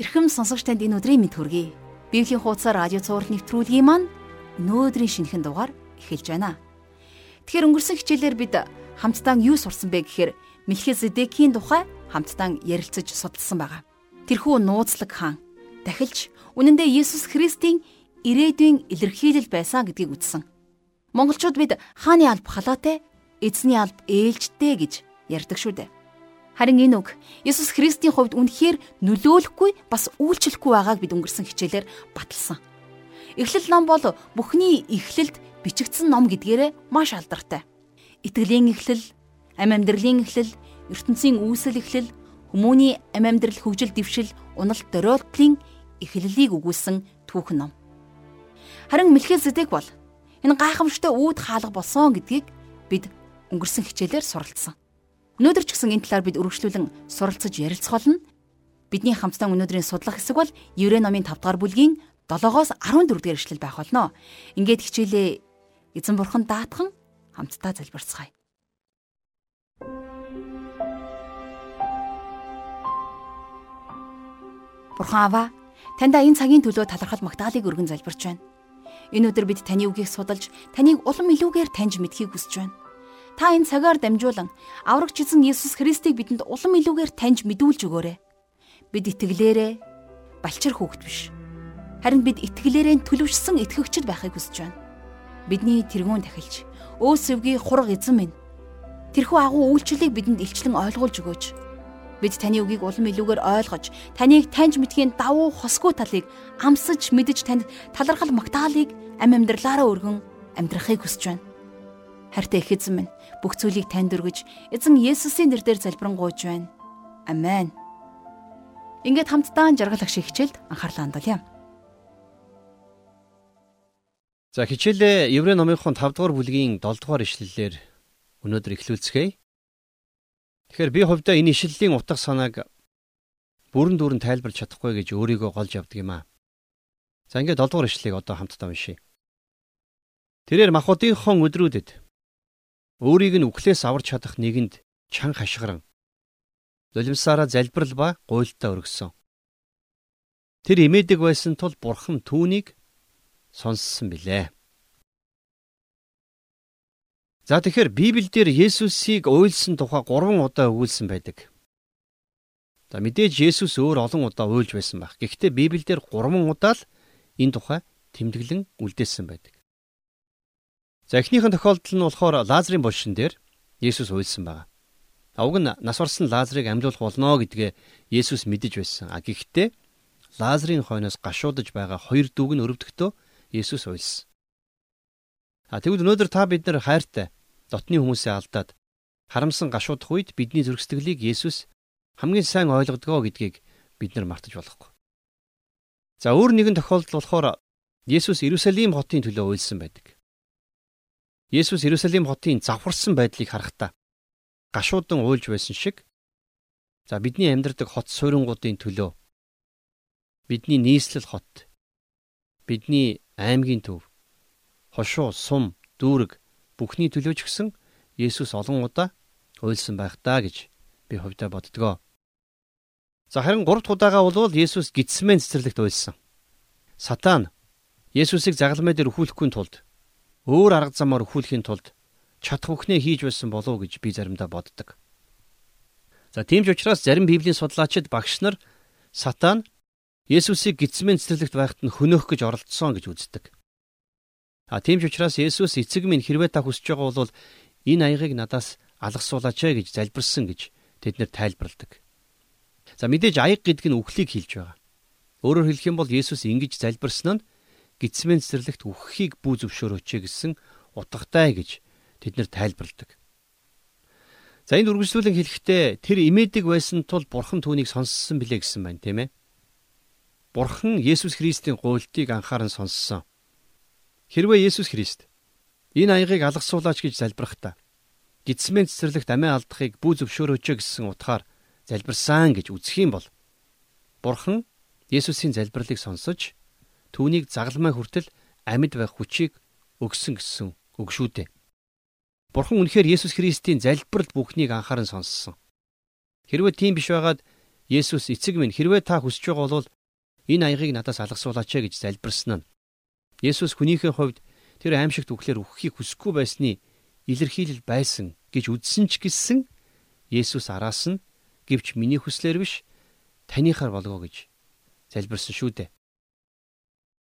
Ирхэм сонсогч танд энэ өдрийн мэд хүргэе. Библийн хуудасаар радио цаураар нэвтрүүлгийн маань өнөөдрийн шинэхэн дугаар эхэлж байна. Тэгэхээр өнгөрсөн хичээлээр бид хамтдаа юу сурсан бэ гэхээр Мелхизедекийн тухай хамтдаа ярилцаж судалсан байгаа. Тэрхүү нууцлаг хаан дахилж үнэндээ Есүс Христийн ирээдүйн илэрхийлэл байсан гэдгийг үзсэн. Монголчууд бид хааны алба халаатай, эзний алба ээлжтэй гэж ярьдаг шүү дээ. Харин энэ үг Есүс Христийн хувьд үнэхээр нөлөөлөхгүй бас үйлчлэхгүй байгааг бид өнгөрсөн хичээлээр баталсан. Эхлэл ном бол бүхний эхлэлд бичигдсэн ном гэдгээрээ маш алдартай. Итгэлийн эхлэл, ам амьдралын эхлэл, ертөнцийн үүсэл эхлэл, хүмүүний ам амьдрал хөгжил дэвшил, уналт дөрөөлтлын эхлэлийг өгүүлсэн түүхэн ном. Харин Мелхизедек бол энэ гайхамшигтай үүд хаалга болсон гэдгийг бид өнгөрсөн хичээлээр суралцсан. Өнөөдөр ч гэсэн энэ талаар бид үргэлжлүүлэн суралцаж ярилцах болно. Бидний хамтдаа өнөөдрийн судлах хэсэг бол Еврей номын 5 дугаар бүлгийн 7-оос 14 дугаар эшлэл байх болно. Ингээд хичээлээ эзэн бурхан даатхан хамтдаа залбирцгаая. Бурхан аваа, таньда энэ цагийн төлөө талархал магтаалыг өргөн залбирч байна. Энэ өдөр бид таны үгийг судалж, таныг улам илүүгээр таньж мэдхийг хүсэж байна. Та энэ цагаар дамжуулан аврагч эзэн Есүс Христийг бидэнд улам илүүгээр таньж мэдүүлж өгөөрэй. Бид итгэлээрээ балчир хөөгт биш. Харин бид итгэлээрээ төлөвшсөн итгэгчд байхыг хүсэж байна. Бидний тэргүүн тахилж, өөс өвгийн хураг эзэн минь. Тэрхүү агуу үйлчлэлийг бидэнд илчлэн ойлгуулж өгөөч. Бид таны үгийг улам илүүгээр ойлгож, таныг таньж мэдхийн давуу хосгүй талыг амсаж мэдэж танд талархал магтаалыг ам амьдралаараа өргөн амьдрахыг хүсэж байна. Хартай их эзэн минь бүх зүйлийг танд өргөж эзэн Есүсийн нэрээр залбирanгуйж байна. Амен. Ингээд хамтдаа жаргал ах шиг хичээлд анхаарлаа хандуулъя. За хичээлээ Еврей номынхон 5 дугаар бүлгийн 7 дугаар ишлэлээр өнөөдөр эхлүүлцгээе. Тэгэхээр би хувьдаа энэ ишлэлийн утга санааг бүрэн дүүрэн тайлбарч чадахгүй гэж өөрийгөө голж явдаг юм аа. За ингээд 7 дугаар ишлэлийг одоо хамтдаа уншийе. Тэрээр махуудынхон өдрүүдэд Өөрийг нь үхлээс аварч чадах нэгэнд чан хашгиран золимсаараа залбирал ба гуйлтаа өргөсөн. Тэр имээдэг байсан тул бурхан түүнийг сонссон билээ. За тэгэхээр Библиэлд Есүсийг уйлсан тухай 3 удаа өгүүлсэн байдаг. За мэдээж Есүс өөр олон удаа уйлж байсан байх. Гэхдээ Библиэлд 3 удаа л энэ тухай тэмдэглэн үлдээсэн байдаг. За эхнийхэн тохиолдол нь болохоор Лазарын булшин дээр Есүс уйлсан байгаа. Уг нь нас орсон Лазарыг амьлуулах болно гэдгээ Есүс мэдэж байсан. А гэхдээ Лазарын хойноос гашуудж байгаа хоёр дүүг нь өрөвдөгтөө Есүс уйлсан. А тэгвэл өнөөдөр та бид нар хайртай дотны хүмүүсээ алдаад харамсан гашуудах үед бидний зүрх сэтгэлийг Есүс хамгийн сайн ойлгодгоо гэдгийг бид нар мартаж болохгүй. За өөр нэгэн тохиолдол болохоор Есүс Иерусалим хотын төлөө уйлсан байдаг. Есүс Иерусалим хотын завхарсан байдлыг харахтаа гашуудан уйлж байсан шиг за бидний амьдардаг хот суйрангуудын төлөө бидний нийслэл хот бидний аймгийн төв хошуу сум дүүрэг бүхний төлөө ч гэсэн Есүс олон удаа уйлсан байх таа гэж би хувьдаа боддгоо. За харин 3 дахь удаага бол Есүс гидсмэн цэцэрлэгт уйлсан. Сатан Есүсийг загалмай дээр өхүүлэхгүй тулд өөр арга замаар өхүүлэхийн тулд чадах бүхнээ хийж байсан болов уу гэж би заримдаа боддог. За тийм ч учраас зарим библийн судлаачид багш нар сатан Есүсийг гидсмэн цэцэрлэгт байхад нь хөнөөх гэж оролдсон гэж үздэг. А тийм ч учраас Есүс эцэг минь хэрвээ та хүсэж байгаа бол энэ аягыг надаас алгасуулаач ээ гэж залбирсан гэж тэд нэр тайлбарладаг. За мэдээж аяг гэдэг нь үхлийг хэлж байгаа. Өөрөөр хэлэх юм бол Есүс ингэж залбирсан нь гидсмэн цэцэрлэгт үхэхийг бүү зөвшөөрөөч гэсэн утгатай гэж тэд нэр тайлбарладаг. За энд үргэлжлүүлэн хэлэхдээ тэр имээдэг байсан тул бурхан түүнийг сонссон билээ гэсэн байна, тийм ээ. Бурхан Есүс Христийн гуйлтыг анхааран сонссон. Хэрвээ Есүс Христ энэ аягыг алгасуулаач гэж залбирахдаа гидсмэн цэцэрлэгт амиа алдахыг бүү зөвшөөрөөч гэсэн утгаар залбирсан гэж үзэх юм бол Бурхан Есүсийн залбирлыг сонсож түүнийг загалмай хүртэл амьд байх хүчийг өгсөн гэсэн үг шүү дээ. Бурхан үнэхээр Есүс Христийн залбирал бүхнийг анхааран сонссон. Хэрвээ тийм биш байгаад Есүс эцэг минь хэрвээ та хүсэж байгаа бол энэ аягыг надаас алгасуулаач гэж залбирсан нь. Есүс хүнийхээ хувьд тэр аимшигт үхлээр үхэхийг хүсэхгүй байсны илэрхийлэл байсан гэж үздсэн ч гэсэн Есүс араас нь гівч миний хүслээр биш таныхаар болго гэж залбирсан шүү дээ.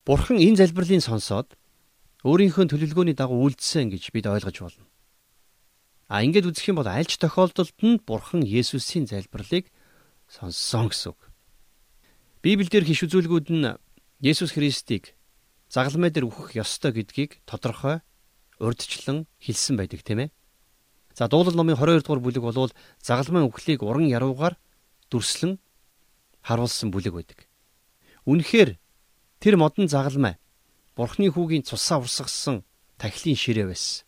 Бурхан энэ залбирлыг сонсоод өөрийнхөө төлөвлөгөөний дагуу үйлдсэн гэж бид ойлгож болно. А ингээд үзэх юм бол аль ч тохиолдолд нь Бурхан Есүсийн залбирлыг сонссон гэсэн үг. Библиэлд хиш үзүүлгүүд нь Есүс Христийг загалмай дээр үхэх ёстой гэдгийг тодорхой урдчлан хэлсэн байдаг тийм ээ. За дуулал номын 22 дугаар бүлэг болвол загалмай үхлийг уран яруугаар дүрслэн харуулсан бүлэг байдаг. Үнэхээр тэр модон загалмай Бурхны хүүгийн цусаа урсгасан тахилын ширээ байсан.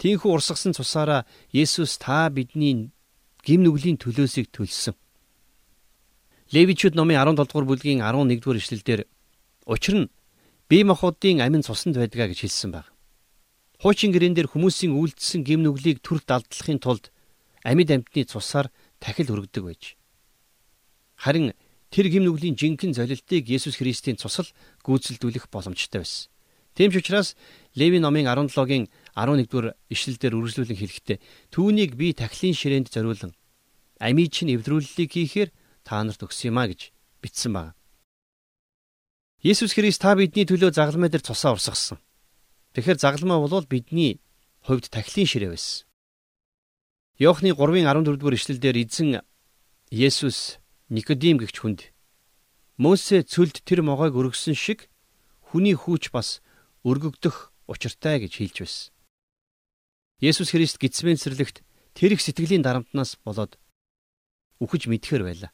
Тинхүү урсгасан цусаараа Есүс та бидний гим нүглийн төлөөсийг төлсөн. Левичуд номын 17 дугаар бүлгийн 11 дугаар ишлэлдэр учир нь бие махбодын амин цуснд байдгаа гэж хэлсэн баг. Хуучин гэрэн дээр хүмүүсийн үйлдэлсэн гим нүглийг төрөлт алдлахын тулд амьд амьтны цусаар тахил өргөдөг байж. Харин тэр гим нүглийн жинхэнэ золилтыг Есүс Христийн цусал гүйцэлдүүлэх боломжтой байсан. Тийм ч учраас Леви номын 17-гийн 11-р ишлэлдэр үргэлжлүүлэн хэлэхдээ түүнийг би тахилын ширээнд зориулан амийг чинь эвдрүүлэлийг хийхээр та нарт өгсөн юм а гэж бичсэн байна. Есүс Христ та бидний төлөө загалмай дээр цусаа урсгасан. Тэгэхээр загалмай бол бидний хувьд тахилын ширээ байсан. Иохны 3-ын 14 дугаар ишлэлдэр эзэн Есүс Никодим гэгч хүнд Мосе цөлд тэр могойг өргөсөн шиг хүний хүүч бас өргөгдөх учиртай гэж хэлж байсан. Есүс Христ гидсмэнсэрлэгт тэр их сэтгэлийн дарамтнаас болоод үхэж мэдхээр байлаа.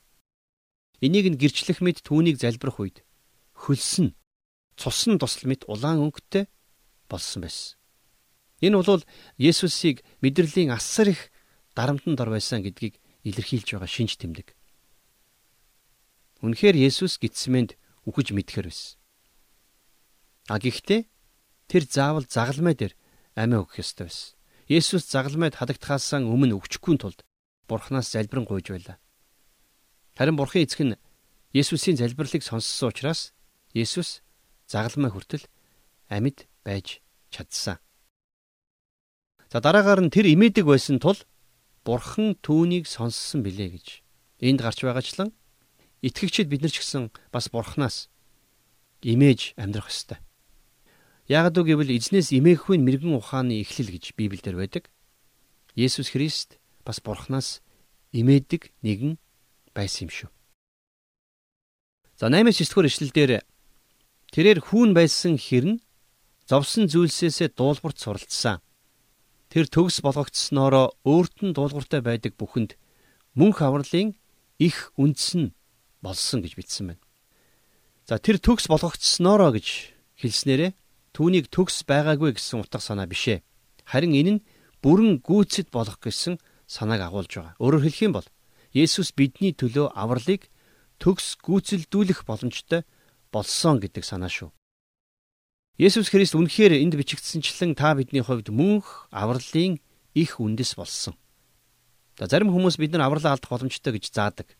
Энийг нь гэрчлэх мэд түүнийг залбирах үед хөлсөн цусан тусал мэт улаан өнгөтэй болсон байсан. Энэ бол Есүсийг мэдрэлийн асар их дарамтанд ор байсан гэдгийг илэрхийлж байгаа шинж тэмдэг. Үнэхээр Есүс гитсмэнд үхэж мэдхэр байсан. А гэхдээ тэр заавал загалмай дээр амиа өгөх ёстой байсан. Есүс загалмайд хадагдхаасаа өмнө өвчгүй тулд Бурханаас залбирэн гуйж байлаа. Харин Бурхан эцэг нь Есүсийн залбирлыг сонссон учраас Есүс загалмай хүртэл амьд байж чадсан. За дараагаар нь тэр имээдэг байсан тул Бурхан түүнийг сонссон билээ гэж. Энд гарч байгаачлан итгэгчид бид нар ч гэсэн бас Бурханаас имэж амьдрах ёстой. Ягд үг гэвэл эзнээс имээхгүй мэрэгэн ухааны эхлэл гэж Библиэлд байдаг. Есүс Христ бас Бурханаас имээдэг нэгэн байсан юм шүү. За 8-9 дугаар ишлэлдэр тэрээр хүүн байсан хэрн зовсон зүйлсээсээ дуулуурт суралцсан. Тэр төгс болгогдсноороо өөрт нь дуулууртай байдаг бүхэнд мөнх авралын их үндэс нь болсон гэж бичсэн байна. За тэр төгс болгогдсноороо гэж хэлснээрээ түүнийг төгс байгаагүй гэсэн утга санаа бишээ. Харин энэ нь бүрэн гүйцэд болох гэсэн санааг агуулж байгаа. Өөрөөр хэлэх юм бол Есүс бидний төлөө авралыг төгс гүйцэлдүүлэх боломжтой болсон гэдэг санаа шүү. Есүс Христ үнэхээр энд бичигдсэнчлэн та бидний хувьд мөнх авралын их үндэс болсон. За зарим хүмүүс бид нар авралаа алдах боломжтой гэж заадаг.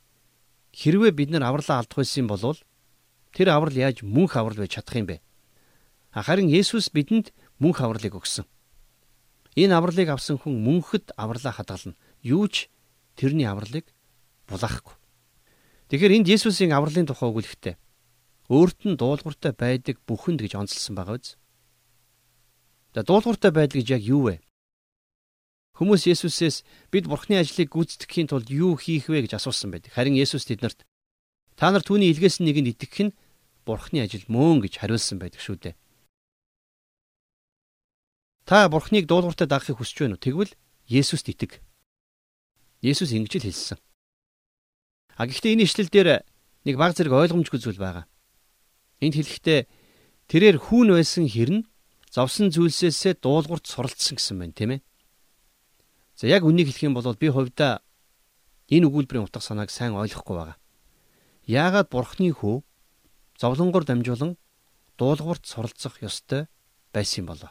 Хэрвээ бид нар авралаа алдах байсан бол тэр аврал яаж мөнх аврал байж чадах юм бэ? Харин Есүс бидэнд мөнх авралыг өгсөн. Энэ авралыг авсан хүн мөнхөд авралаа хадгална. Юу ч тэрний авралыг булаахгүй. Тэгэхээр энд Есүсийн авралын тухай өгүүлэхтэй өөрт нь дуулууртай байдаг бүхэнд гэж онцлсан байгаа биз? За дуулууртай байдал гэж яг юу вэ? Хүмүүс Есүсээс бид Бурхны ажлыг гүйцэтгэхийн тулд юу хийх вэ гэж асуусан байдаг. Харин Есүс тэднэрт та нар түүний илгээс нэгэнд итгэх нь Бурхны ажил мөн гэж хариулсан байдаг шүү дээ. Та Бурхныг дуулууртай дагахыг хүсэж байна уу? Тэгвэл Есүст итэг. Есүс ингэж л хэлсэн. А гэхдээ энэ ишлэл дээр нэг баг зэрэг ойлгомжгүй зүйл байгаа. Энд хэлэхдээ тэрээр хүүн байсан хэрн зовсон зүйлсээсээ дуулуурт суралцсан гэсэн байна, тийм ээ. За яг үнийг хэлэх юм бол би хувьдаа энэ өгүүлбэрийн утга санааг сайн ойлгохгүй байгаа. Яагаад бурхны хүү зовлонгоор дамжуулан дуулуурт суралцах ёстой байсан юм болоо?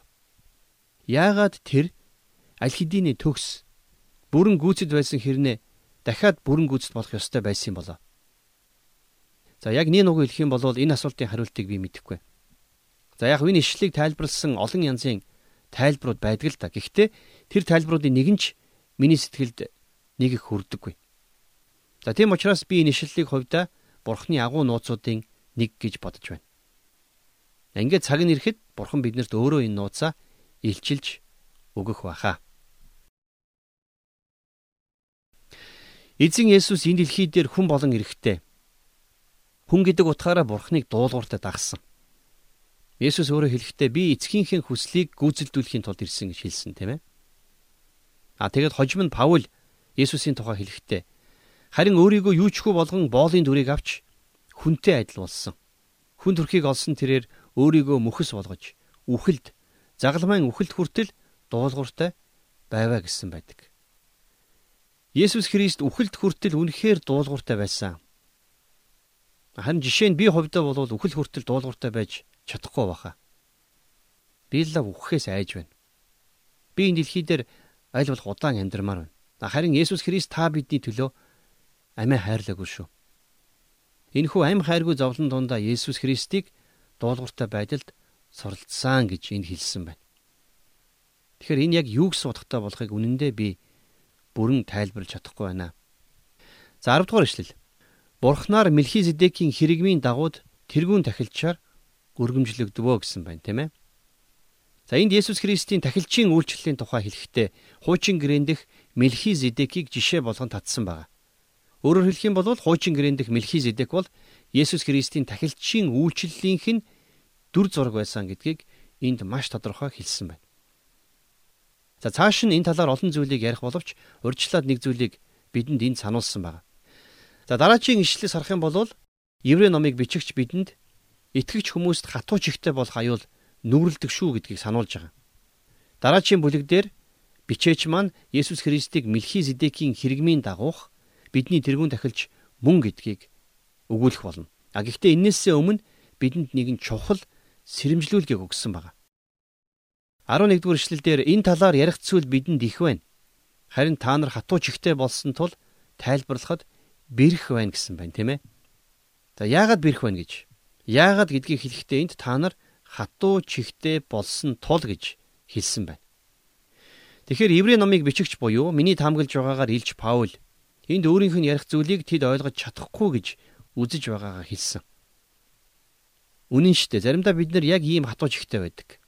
Яагаад тэр аль хэдийн төгс бүрэн гүйцэд байсан хэрнээ дахиад бүрэн гүйцэд болох ёстой байсан юм болоо. За яг нэг үг хэлэх юм бол энэ асуултын хариултыг би мэдэхгүй. За яг энэ ишлэлийг тайлбарлсан олон янзын тайлбарууд байдаг л да. Гэхдээ тэр тайлбаруудын нэг нь ч миний сэтгэлд нэг их хүрдэггүй. За тийм учраас би энэ ишлэлийг хувьдаа Бурхны агуу нууцуудын нэг гэж бодож байна. Ингээд цаг нь ирэхэд Бурхан биднэрт өөрөө энэ нууцаа илчилж өгөх баха. Эзэн Есүс энэ дэлхий дээр хүн болон эрэхтэй Хүн гэдэг утгаараа Бурхныг дуулууртаа дагсан. Есүс өөрөө хэлэхдээ би эцгийнхээ хүслийг гүйцэлдүүлэхийн тулд ирсэн гэж хэлсэн тийм ээ. А тэгээд хожим нь Паул Есүсийн тухай хэлэхдээ харин өөрийгөө юучгүй болгон боолын дүрийг авч хүнтэй адил болсон. Хүн төрхийг олсон тэрээр өөрийгөө мөхөс болгож үхэлд загалмайн үхэлд хүртэл дуулууртай байваа гэсэн байдаг. Есүс Христ үхэлд хүртэл үнэхээр дуулууртай байсан. Харин жишээ нь би хувьдаа бол үхэл хүртэл дуулууртай байж чадахгүй баха. Би л үхэхээс айж байна. Би энэ дэлхий дээр аль болох удаан амьдрмаар байна. Харин Есүс Христ та бидний төлөө амиа хайрлаагүй шүү. Энэхүү амь хайргүй зовлон дундаа Есүс Христийг дуулууртай байдалд суралцсан гэж энэ хэлсэн байна. Тэгэхээр энэ яг юу гэсэн утгатай болохыг үнэндээ би бүрэн тайлбарлаж чадахгүй байна. За 10 дугаар ишлэл. Бурхнаар Мелхизедекийн хэрэгмийн дагууд тэргүүн тахилчаар өргөмжлөгдвөө гэсэн байна, тийм ээ. За энд Есүс Христийн тахилчийн үйлчлэлийн тухай хэлэхдээ хуучин гэрэн дэх Мелхизедекийг жишээ болгон татсан байна. Өөрөөр хэлэх юм бол хуучин гэрэн дэх Мелхизедек бол Есүс Христийн тахилчийн үйлчлэлийнх нь дүр зураг байсан гэдгийг энд маш тодорхой хэлсэн байна. За цааш нь энэ талаар олон зүйлийг ярих боловч урьдчилаад нэг зүйлийг бидэнд энд сануулсан байна. За дараагийн ишлэлээс харах юм бол Еврей номыг бичигч бидэнд итгэгч хүмүүст хатуу чихтэй болох аюул нүрэлдэг шүү гэдгийг сануулж байгаа. Дараагийн бүлэг дээр бичээч маань Есүс Христийг Мелхизедекийн хэрэгмийн дагуух бидний тэрүүн тахилч мөн гэдгийг өгүүлэх болно. А гэхдээ энээсээ өмнө бидэнд нэгэн чухал сэрэмжлүүлгийг өгсөн байна. 11 дугаар эшлэлдэр энэ талаар ярих зүйл бидэнд их байна. Харин та нар хатуу чихтэй болсон тул тайлбарлахад бэрх байна гэсэн байна тийм ээ. За яагаад бэрх байна гэж? Яагаад гэдгийг хэлэхдээ энд та нар хатуу чихтэй болсон тул гэж хэлсэн байна. Тэгэхээр Еврей номыг бичигч буюу миний таамаглаж байгаагаар Илж Паул энд өөрийнх нь ярих зүйлийг тэд ойлгож чадахгүй гэж үзэж байгаагаа хэлсэн. Үнэн шүү дээ. Заримдаа бид нар яг ийм хатуу чихтэй байдаг.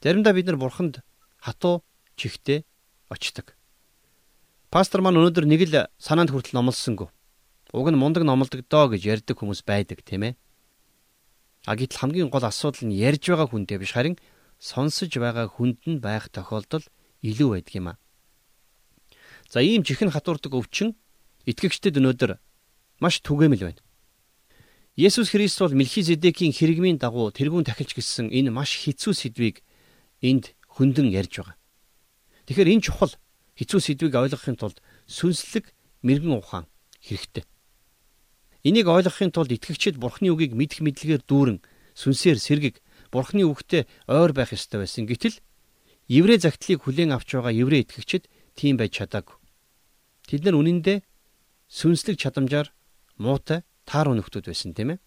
Заримдаа бид нар бурханд хатуу чихтэй очдог. Пастор маань өнөөдөр нэг л санаанд хүртэл номлосонгүй. Уг нь мундаг номлодог доо гэж ярьдаг хүмүүс байдаг тийм ээ. А гэтэл хамгийн гол асуудал нь ярьж байгаа хүнтэй биш харин сонсож байгаа хүнд нь байх тохиолдол илүү байдаг юм а. За ийм чихэн хатуурдаг өвчин итгэгчдэд өнөөдөр маш түгээмэл байна. Есүс Христ бол Мелхизедекийн хэрэгмийн дагуу тэрүүн тахилч гэсэн энэ маш хэцүү сэдвийг энд хөндлөн ярьж байгаа. Тэгэхээр энэ чухал хэцүү сэдвийг ойлгохын тулд сүнслэг мэрэгэн ухаан хэрэгтэй. Энийг ойлгохын тулд итгэгчид Бурхны үгийг мэдэх мэдлэгээр дүүрэн сүнсээр сэргэг Бурхны үгтээ ойр байх ёстой байсан. Гэтэл еврей загтлыг хүлээн авч байгаа еврей итгэгчид тийм байж чадаагүй. Тэд нар үнэндээ сүнслэг чадамжаар муутай таар өнөхтүүд байсан тийм ээ.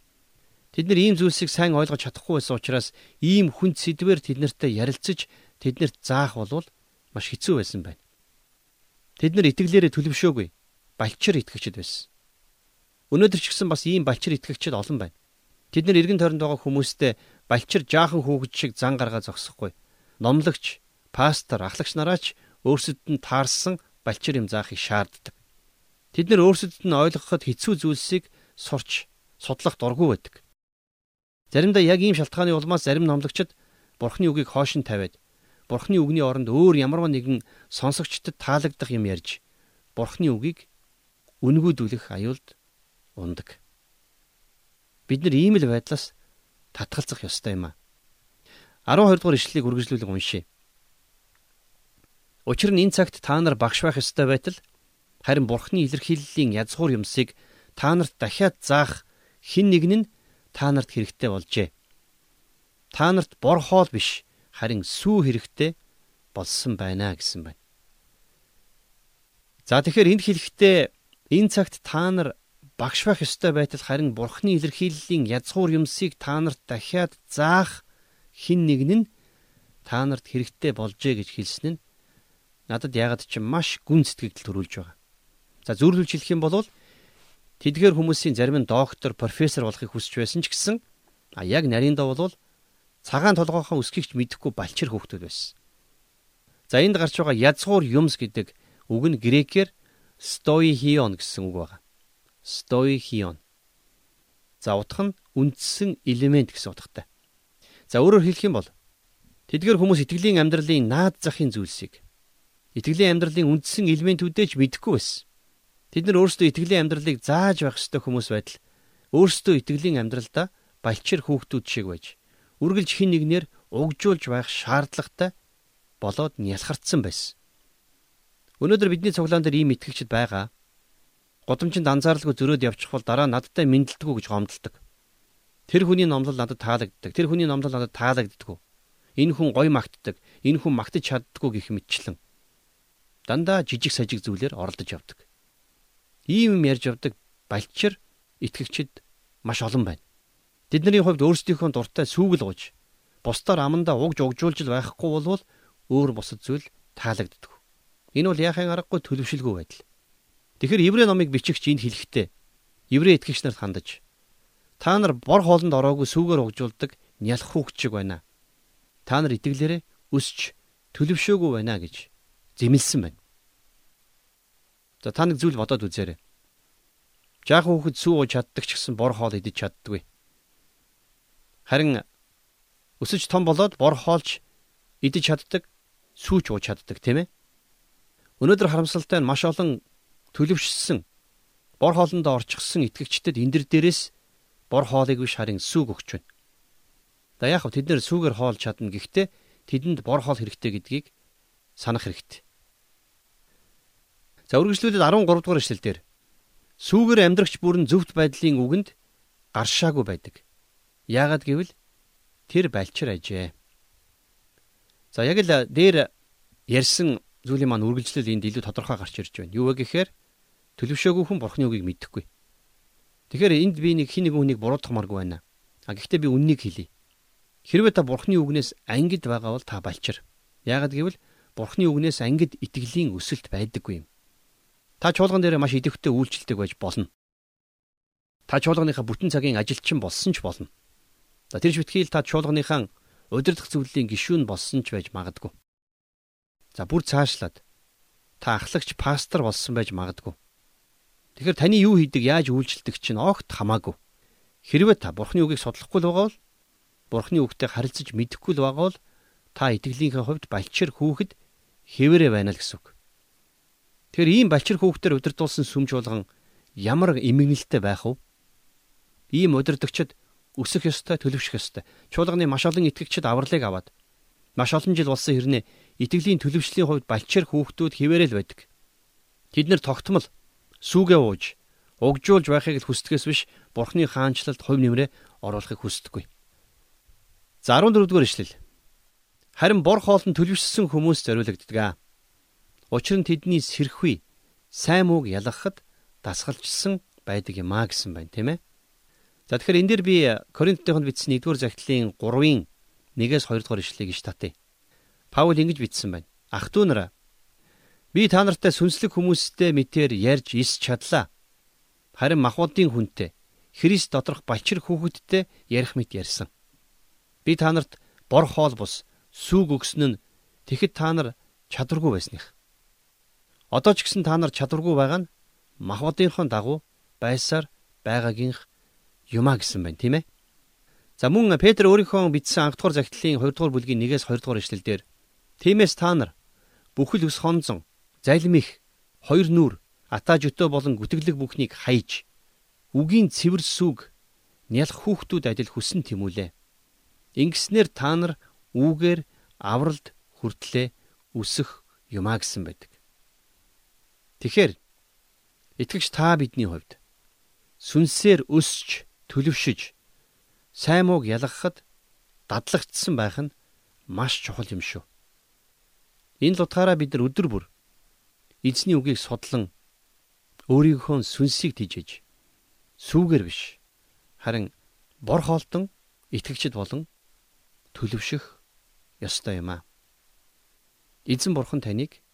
Тэд нар ийм зүйлсийг сайн ойлгож чадахгүй байсан учраас ийм хүнд сэдвэр тэднэртэй ярилцаж тэднэрт заах болвол маш хэцүү байсан байна. Тэд нар итгэлээрээ төлөвшөөгүй балчир итгэгчд байсан. Өнөөдөр ч гэсэн бас ийм балчир итгэгчид олон байна. Тэд нар эргэн тойронд байгаа хүмүүстэй балчир жаахан хүүхэд шиг зан гаргаа зогсохгүй. Номлогч, пастор, ахлагч нараач өөрсдөд нь таарсан балчир юм заахыг шаарддаг. Тэд нар өөрсдөд нь ойлгоход хэцүү зүйлсийг сурч судлах дургүй байдаг. Заримдаа яг ийм шалтгааны улмаас зарим номлогчид Бурхны үгийг хоош нь тавиад Бурхны үгний оронд өөр ямарваа нэгэн сонсогчдод таалагдах юм ярьж Бурхны үгийг үнгүүдүүлэх аюулд ундаг. Бид нар ийм л байдлаас татгалзах ёстой юм а. 12 дугаар ишлэлийг үргэлжлүүлэн уншъя. Учир нь энэ цагт та нар багш байх ёстой байтал харин бурхны илэрхийллийн язгуур юмсыг та нарт дахиад заах хэн нэгэн нь та нарт хэрэгтэй болжээ. Та нарт бор хоол биш харин сүү хэрэгтэй болсон байна гэсэн байна. За тэгэхээр энд хэлэхдээ Энэ цагт та нар багш байх ёстой байтал харин бурхны илэрхийллийн язгуур юмсыг та нарт дахиад заах хин нэг нь та нарт хэрэгтэй болжээ гэж хэлсэн нь надад ягаад ч маш гүн сэтгэл төрүүлж байгаа. За зөвлөлж хэлэх юм бол тэдгээр хүмүүсийн зарим нь доктор, профессор болохыг хүсэж байсан ч гэсэн а яг нарийнда бол цагаан толгойхон өсгийгч мэдэхгүй балчир хөөхтүүд байсан. За энд гарч байгаа язгуур юмс гэдэг үг нь грекээр стоихион гэсэн үг байна стоихион. За утга нь үндсэн элемент гэсэн утгатай. За өөрөөр хэлэх юм бол тэдгээр хүмүүс итгэлийн амьдралын наад захын зүйлсийг итгэлийн амьдралын үндсэн элементүүдээ ч мэдэхгүй байсан. Тэд нар өөрсдөө итгэлийн амьдралыг зааж байх ёстой хүмүүс байтал өөрсдөө итгэлийн амьдралдаа балчир хүүхдүүд шиг байж үргэлж хин нэгнэр угжуулж байх шаардлагатай болоод нялхарцсан байсан. Өнөөдөр бидний цуглаан дээр ийм итгэгчд байгаа. Годомчинд анзааралгүй зөрөөд явчих бол дараа надтай мэдлдэггүй гэж гомдолдог. Тэр хүний номлол надад таалагддаг. Тэр хүний номлол надад таалагддаггүй. Энэ хүн гой магтдаг. Энэ хүн магтаж чаддаггүй гэх мэтчлэн. Дандаа жижиг сажиг зүйлээр оролдож явдаг. Ийм юм ярьж явдаг балчир итгэгчид маш олон байна. Тэдний хувьд өөрсдийнхөө дуртай сүүгэл гож бусдаар амандаа угж угжуулж байхгүй болвол өөр бусад зүйл таалагддаг. Энэ бол яахын аргагүй төлөвшөлгүй байдал. Тэгэхээр еврей номыг бичигч энд хэлэхдээ еврей итгэгч нарт хандаж та нар бор хоолнд ороогүй сүүгээр угжуулдаг нялх хүүхчиг байна. Та нар итгэлээрээ өсч төлөвшөөгүй байна гэж зэмлсэн байна. За та нэг зүйл бодоод үзээрэй. Жаахан хүүхэд сүү ууж чаддаг ч гэсэн бор хоол идэж чаддаггүй. Харин өсөж том болоод бор хоолч идэж чаддаг, сүүч ууж чаддаг тийм ээ. Өнөөдөр харамсалтай нь маш олон төлөвшсөн бор хоолнд орчихсон итгэгчдэд энэ дээрээс бор хоолыг биш харин сүг өгч байна. За яг тэд нэр сүгээр хоол чадна гэхдээ тэдэнд бор хоол хэрэгтэй гэдгийг санах хэрэгтэй. За үргэлжлүүлээд 13 дугаар эшлэл дээр сүгээр амьдрагч бүрэн зөвхт байдлын үгэнд гаршаагүй байдаг. Яагад гэвэл тэр балчир ажээ. За яг л дээр ярьсан зүйлийн маань үргэлжлэл энд илүү тодорхой гарч ирж байна. Юу вэ гэхээр төлөвшөөгүй хүн бурхны үгийг мэдхгүй. Тэгэхээр энд би нэг хин нэг хүнийг буруутгамааргүй байна. А гэхдээ би үннийг хэлье. Хэрвээ та бурхны үгнээс ангид байгаа бол та балчир. Яагад гэвэл бурхны үгнээс ангид итгэлийн өсөлт байдаггүй юм. Та чуулган дээр маш идэвхтэй үйлчлдэг байж болно. Та чуулганыхаа бүтэн цагийн ажилчин болсон ч болно. За тэр швэтгийл та чуулганыхаа удирдах зөвлөлийн гишүүн болсон ч байж магадгүй. За бүр цаашлаад та ахлагч пастор болсон байж магадгүй. Тэгэхээр таны юу хийдэг, яаж үйлчлдэг чинь огт хамаагүй. Хэрвээ та Бурхны үгийг судлахгүй л байгаа бол Бурхны үгтэй харилцаж мэдэхгүй л байгаа бол та итгэлийнхээ хувьд балчир хүүхэд хэвээрээ байна л гэсэн үг. Тэгэхээр ийм балчир хүүхдээр удирдуулсан сүмж болгон ямар эмгэнэлтэй байх вэ? Ийм удирдагчид өсөх ёстой, төлөвшөх ёстой. Чуулганы маш олон итгэгчид авралыг аваад маш олон жил болсон хэрнээ итгэлийн төлөвшлийн хувьд балчир хүүхдүүд хിവэрэл байдаг. Тэд нэр тогтмол сүүгээ ууж угжуулж байхыг л хүсдгээс биш бурхны хаанчлалд хувь нэмрээ оруулахыг хүсдэггүй. За 14 дугаар ишлэл. Харин бор хоолнд төлөвшсөн хүмүүс зориулагддаг. Учир нь тэдний сэрхүй сайн мууг ялгахад дасгалжсан байдаг юм а гэсэн байна, тийм ээ. За тэгэхээр энэ дэр би Коринтотойхонд бичсэн 1-р захидлын 3-ын 1-ээс 2 дугаар ишлэгийг иш татъя. Паул ингэж бичсэн байна. Ах トゥ нараа Би та нартай сүнслэг хүмүүстэй мэтэр ярьж ис чадлаа. Харин махбодын хүнтэй Христ доторх балчир хүүхэдтэй ярих мэт ярьсан. Би та нарт бор хоол бус сүг өгсөн нь тэгэхэд та нар чадваргүй байсных. Одоо ч гэсэн та нар чадваргүй байгаа нь махбодынхон дагуу байсаар байгаагийнх юмаа гэсэн байна тийм ээ. За мөн Петр өөрийнхөө бичсэн анх дугаар захидлын 2 дугаар бүлгийн 1-ээс 2 дугаар эшлэлдэр тиймээс та нар бүхэл ус хонзон залим их хоёр нүур атаж өтөө болон гүтгэлэг бүхнийг хайж үгийн цэвэр сүг нялх хүүхдүүд адил хүсэн тэмүүлээ. Ингэснээр та нар үүгээр авралд хүртлээ өсөх юмаа гэсэн байдаг. Тэгэхээр итгэгч та бидний хувьд сүнсээр өсч төлөвшөж сайн мууг ялгахад дадлагдсан байх нь маш чухал юм шүү. Энэ л утгаараа бид нар өдөр бүр эзний үгийг судлан өөрийнхөө сүнсийг тижиж сүүгэр биш харин бор хоолтон итгэгчд болон төлөвшөх ёстой юм а. Эзэн бурхан таныг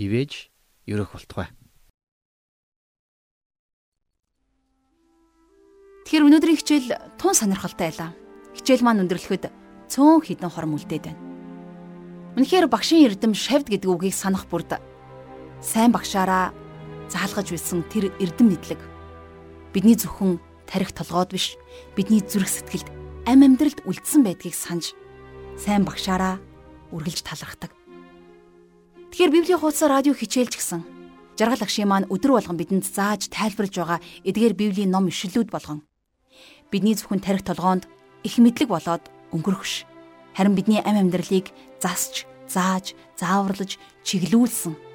ивэж ерөх болтугай. Тэгэхээр өнөөдрийн хичээл тун сонирхолтой байлаа. Хичээл маань өндөрлөхөд цөөн хідэн хором үлдээд байна. Үнэхээр багшийн эрдэм шавд гэдэг үгийг санах бүрд сайн багшаараа заалгаж байсан тэр эрдэм нэтлэг бидний зөвхөн тарих толгойд биш бидний зүрх сэтгэлд ам амьдралд үлдсэн байдгийг санаж сайн багшаараа үргэлж талархдаг. Тэгэхээр Библийн хуудас радио хичээлч гисэн жаргал агшийн маань өдөр болгон бидэнд зааж тайлбарлаж байгаа эдгээр Библийн ном ишлэлүүд болгон бидний зөвхөн тарих толгоонд их мэдлэг болоод өнгөрөх ш. Харин бидний ам амьдралыг засч, зааж, зааварлаж, чиглүүлсэн.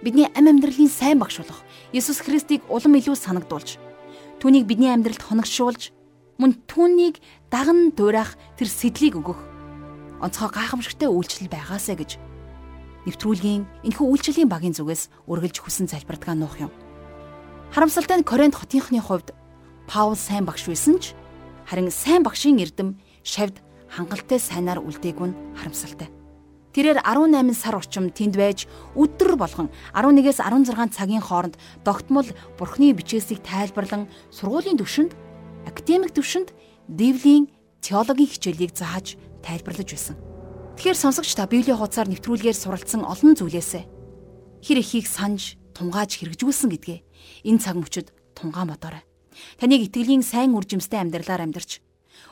Бидний ам амьдралын сайн багш болох Есүс Христийг улам илүү санагдуулж, түүнийг бидний амьдралд хоногшуулж, мөн түүнийг даган дуурайх тэр сэдлийг өгөх онцгой гайхамшигтай үйлчлэл байгаасаа гэж нэвтрүүлгийн энэхүү үйлчлэлийн багийн зүгээс үргэлж хүсэн залбирдгаа нуух юм. Харамсалтай нь Коринт хотынхны хувьд Паул сайн багш байсан ч харин сайн багшийн эрдэм шавд хангалттай сайнаар үлдээгүй нь харамсалтай. Тэрээр 18 сар орчим тэнд байж өдөр болгон 11-ээс 16 цагийн хооронд тогтмол Бурхны бичээсийг тайлбарлан сургуулийн төвшөнд, академик төвшөнд Библийн теологийн хичээлийг зааж тайлбарлаж байсан. Тэгэхээр сонсогч та Библийн хуудасаар нэвтрүүлгээр суралцсан олон зүйлээсээ хэр ихийг санаж, тунгааж хэрэгжүүлсэн гэдгээ энэ цаг мөчид тунгаан бодоорой. Таныг итгэлийн сайн үржимстэй амьдралаар амьдарч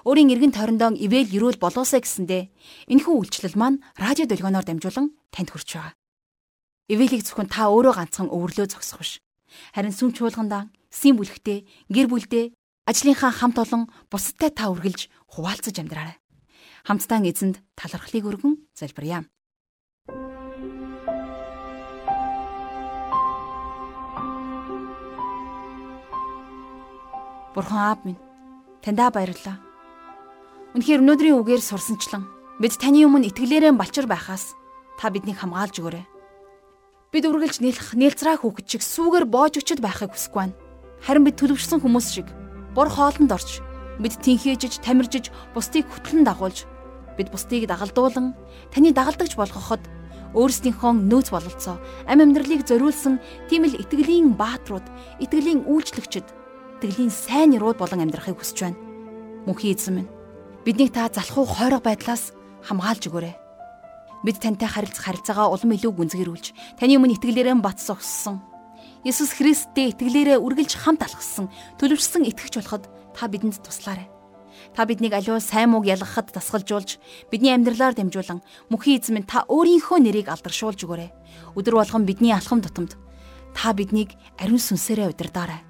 өөрийн эргэн тойрондоо ивэл юрүүл болоосаа гэсэндэ энэхүү үйлчлэл маань радио долгионоор дамжуулан танд хүрч байгаа. Ивэлийг зөвхөн та өөрөө ганцхан өвөрлөө зогсох биш. Харин сүм чуулгандаа, сим бүлэгтээ, гэр бүлдээ, ажлынхаа хамт олон бусадтай та үргэлж хуваалцаж амьдраарай. Хамтдаа эзэнд талархлыг өргөн залбирая. Бурхан аав минь таньдаа баярлалаа. Үнэхээр өнөөдрийн үгээр сурсанчлан бид таны өмнө итгэлээрээ балчир байхаас та биднийг хамгаалж өгөөрэй. Бид үргэлж нэлэх нээлцраа хүүхэд шиг сүүгээр боож өчөд байхыг хүсэхгүй байна. Харин бид төлөвшсөн хүмүүс шиг бор хоолнд орч бид тэнхээжж, тамиржиж, бусдыг хөтлөн дагуулж бид бусдыг дагалдуулан таны дагалдагч болгоход өөрсдийнхөө нөөц бололцоо ам амьдралыг зориулсан тийм л итгэлийн бааtruуд, итгэлийн үйлчлэгчд итгэлийн сайн нэрүүд болон амьдрахыг хүсэж байна. Мөнхийн эзэн минь биднийг та залхуу хойрог байдлаас хамгаалж өгөөрэй. Бид тантай харилцах харилцаагаа улам илүү гүнзгийрүүлж таны өмнө итгэлээрээ бат зогссон. Есүс Христтэй итгэлээрээ үргэлж хамт алхсан, төлөвшсөн итгэж болоход та бидэнд туслаарай. Та биднийг аливаа сайн мууг ялгахад тасгалжуулж, бидний амьдралаар дамжуулан мөнхийн эзэн минь та өөрийнхөө нэрийг алдаршуулж өгөөрэй. Өдөр болгон бидний алхам тутамд та биднийг ариун сүнсээрээ удирдаарай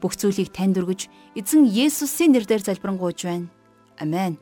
бүх зүйлийг танд өргөж эзэн Есүсийн нэрээр залбирanгуйж байна. Амен.